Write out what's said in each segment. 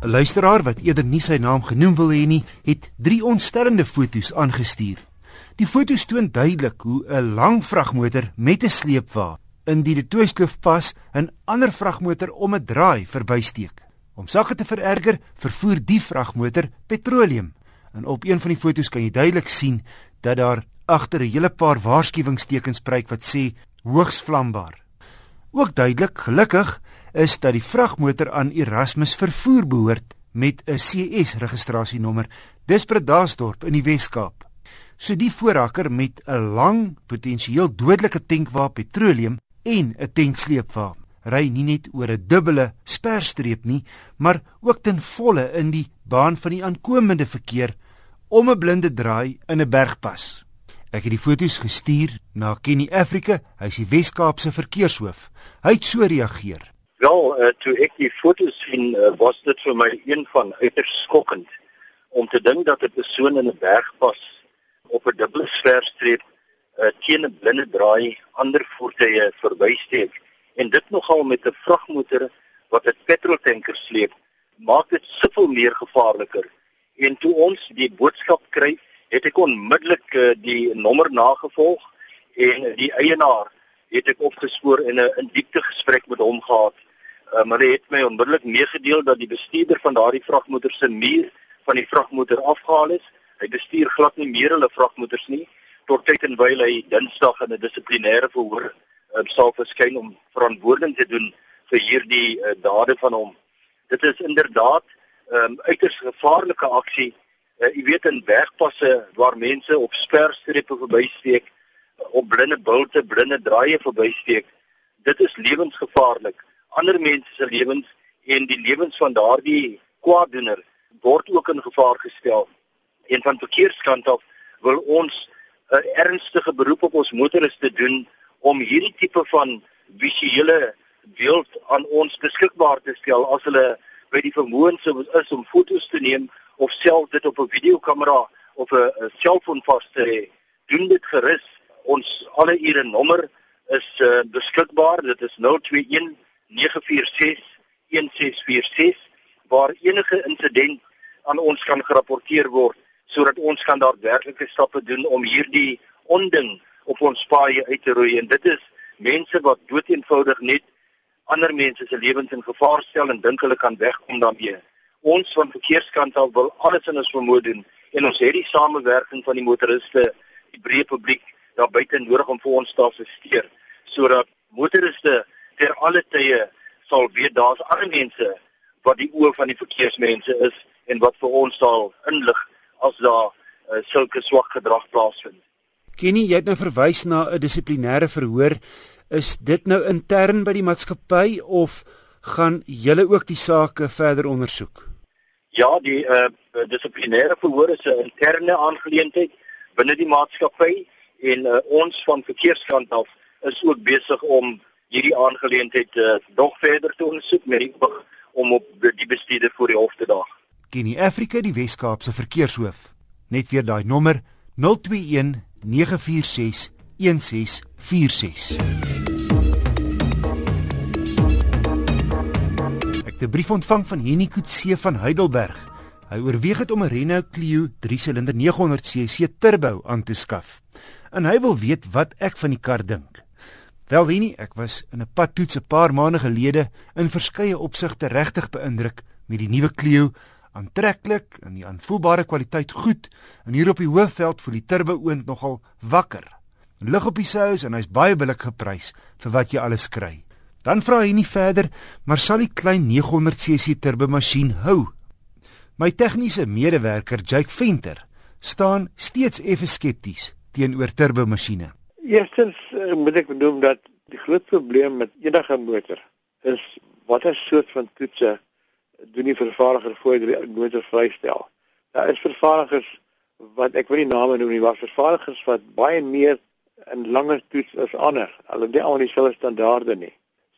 'n Luisteraar wat eerder nie sy naam genoem wil hê nie, het drie ontstellende foto's aangestuur. Die foto's toon duidelik hoe 'n lang vragmotor met 'n sleepwa in die De Toitskloof-pas 'n ander vragmotor om 'n draai verbysteek. Om sake te vererger, vervoer die vragmotor petroleum. En op een van die foto's kan jy duidelik sien dat daar agter 'n hele paar waarskuwingstekens pryk wat sê hoogs vlambaar. Ook duidelik, gelukkig, is dat die vragmotor aan Erasmus vervoer behoort met 'n CS registrasienommer. Dis Bredasdorp in die Wes-Kaap. So die voorrakker met 'n lang, potensieel dodelike tankwa petroleum en 'n tanksleepwa ry nie net oor 'n dubbele sperstreep nie, maar ook ten volle in die baan van die aankomende verkeer om 'n blinde draai in 'n bergpas. Ek het die foto's gestuur na Kenny Africa, hy is die Wes-Kaapse verkeershoof. Hy het so reageer. Wel, uh, toe ek die foto's sien, uh, was dit vir my een van uiters skokkend om te dink dat 'n persoon in 'n bergpas op 'n dubbele sperstreep uh, teen 'n blinde draai ander voertuie verbysteek en dit nogal met 'n vragmotor wat 'n petroltanker sleep, maak dit soveel meer gevaarliker. En toe ons die boodskap kry, het ek onmiddellik uh, die nommer nagevolg en die eienaar het ek opgespoor en 'n in diepte gesprek met hom gehad. Uh, maar hy het my onmiddellik meegedeel dat die bestuurder van daardie vragmotor se muur van die vragmotor afgehaal is. Hy bestuur glad nie meer hulle vragmotors nie tot tyd en wyl hy Dinsdag in 'n dissiplinêre verhoor uh, sal verskyn om verantwoording te doen vir hierdie uh, dade van hom. Dit is inderdaad 'n um, uiters gevaarlike aksie uh, jy weet in wegpasse waar mense op sperstrepe verbysteek op blinde bulte blinde draaie verbysteek dit is lewensgevaarlik. Ander mense se lewens en die lewens van daardie kwaaddoener word ook in gevaar gestel. En van verkeerskant af wil ons 'n ernstige beroep op ons motoriste doen om hierdie tipe van visuele beeld aan ons beskikbaar te stel as hulle by die vermoëns is om foto's te neem of self dit op 'n videokamera of 'n selfoon vas te hê, doen dit gerus. Ons alle ure nommer is uh, beskikbaar. Dit is 021 946 1646 waar enige insident aan ons kan gerapporteer word sodat ons kan daadwerklike stappe doen om hierdie onding op ons paaie uit te roei en dit is mense wat doeteenvoudig net ander mense se lewens in gevaar stel en dink hulle kan wegkom daarmee ons van verkeerskant af wil alles in ons vermoë doen en ons het die samewerking van die motoriste, die breë publiek daar buite nodig om vir ons te assisteer sodat motoriste ter alle tye sal weet daar's ander mense wat die oë van die verkeersmense is en wat vir ons sal inlig as daar uh, sulke swak gedrag plaasvind. Kenny, jy het nou verwys na 'n dissiplinêre verhoor. Is dit nou intern by die maatskappy of gaan julle ook die saak verder ondersoek? Ja, die uh, dissiplinêre verhoor is 'n interne aangeleentheid binne die maatskappy en uh, ons van verkeerskant af is ook besig om hierdie aangeleentheid uh, nog verder te ondersoek met die oog om op die bestuurder voor die hof te daag. Kenny Afrika die Wes-Kaapse verkeershoof. Net weer daai nommer 021 946 1646. 'n brief ontvang van Henny Kutse van Heidelberg. Hy oorweeg dit om 'n Renault Clio 3-silinder 900cc turbo aan te skaf. En hy wil weet wat ek van die kar dink. Wel Henny, ek was in 'n padtoets 'n paar maande gelede in verskeie opsigte regtig beïndruk met die nuwe Clio. Aantreklik en die aanvoelbare kwaliteit goed. En hier op die hoofveld voel die turbo oond nogal wakker. Lig op die sous en hy's baie billik geprys vir wat jy alles kry. Dan vra hy nie verder, maar sal die klein 900cc turbomasjien hou? My tegniese medewerker, Jake Venter, staan steeds effe skepties teenoor turbomasjiene. Eerstens uh, moet ek benoem dat die groot probleem met enige motor is watter soort van toetse doen die vervaardiger voor die motor vrystel. Daar is vervaardigers wat ek wil nie name noem nie, maar vervaardigers wat baie meer en langer toets as ander. Hulle het nie al dieselfde standaarde nie.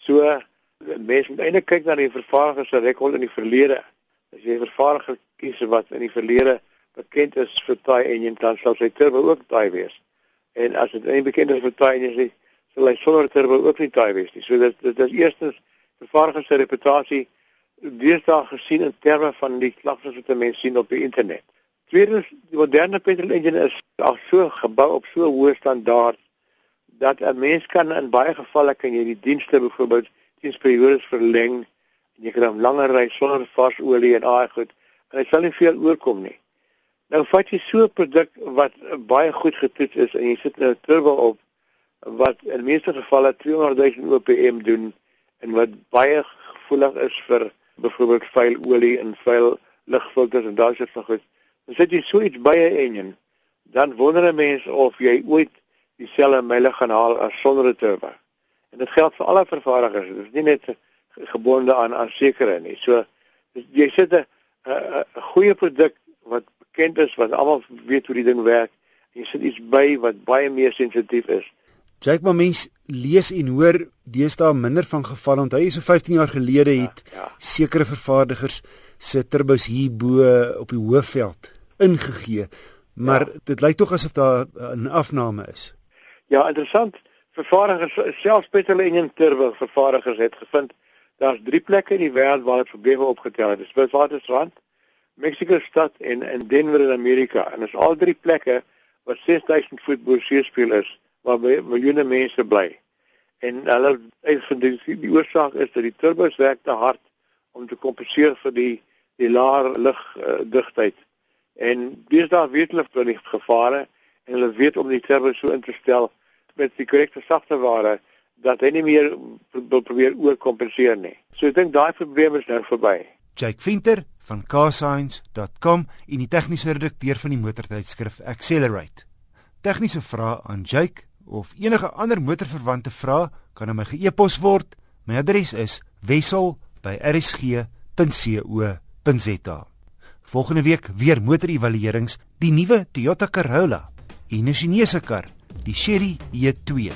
So mense moet eintlik kyk na die vervaardiger se rekord in die verlede. As jy 'n vervaardiger kies wat in die verlede bekend is vir taai en jy dan sal sy turbo ook taai wees. En as dit nie bekend is vir taai en jy sal hy sonder turbo ook nie taai wees nie. So dit dit is eerstens vervaardiger se reputasie deesdae gesien in terme van die klagtes wat mense sien op die internet. Tweedens, die moderne petrol engine is al so gebou op so hoë standaard dat 'n mens kan in baie gevalle kan jy die dienste byvoorbeeld diensperiodes verleng en jy kan hom langer ry sonder vars olie en al goed en dit sal nie veel oorkom nie. Nou vat jy so 'n produk wat baie goed getoets is en jy sit 'n turbo op wat in meeste gevalle 200 000 OPM doen en wat baie gevoelig is vir byvoorbeeld vuil olie en vuil lugfilters en daai soort van goed. Dan sit jy so iets by 'n engine, dan wonder 'n mens of jy ooit dieselfde myle gaan haal as sonder 'n turbo. En dit geld vir alle vervaardigers. Dit is nie net gebonde aan aan sekere nie. So jy sit 'n 'n goeie produk wat bekend is wat almal weet hoe die ding werk. Jy sit iets by wat baie meer sensitief is. Jake, maar mens lees en hoor deesdae minder van gevalle. Onthou jy so 15 jaar gelede het ja, ja. sekere vervaardigers se turbos hier bo op die hoofveld ingegee. Maar ja. dit lyk tog asof daar 'n afname is. Ja, interessant. Vervaardigers selfs petrol engine turbo vervaardigers het gevind daar's drie plekke in die wêreld waar dit probleme opgetel het. Dis Witwatersrand, Mexico stad en in Denver in Amerika. En is al drie plekke wat 6000 voet bo see speel is waar miljoene mense bly. En hulle uitvind die, oorsaak is dat die turbos werk te hard om te kompenseer vir die die lae lugdigtheid. Uh, en dis daar weet hulle van die gevare en hulle weet om die turbos so in te stel met die korrekte sagteware dat hy nie meer wil probeer oorkompenseer nie. So ek dink daai probleem is nou verby. Jake Venter van carscience.com en die tegniese redakteur van die motortydskrif Accelerate. Tegniese vrae aan Jake of enige ander motorverwante vrae kan aan my ge-e-pos word. My adres is wissel@rsg.co.za. Volgende week weer motorevaluerings, die nuwe Toyota Corolla 'n Chinese kar, die Chery E2.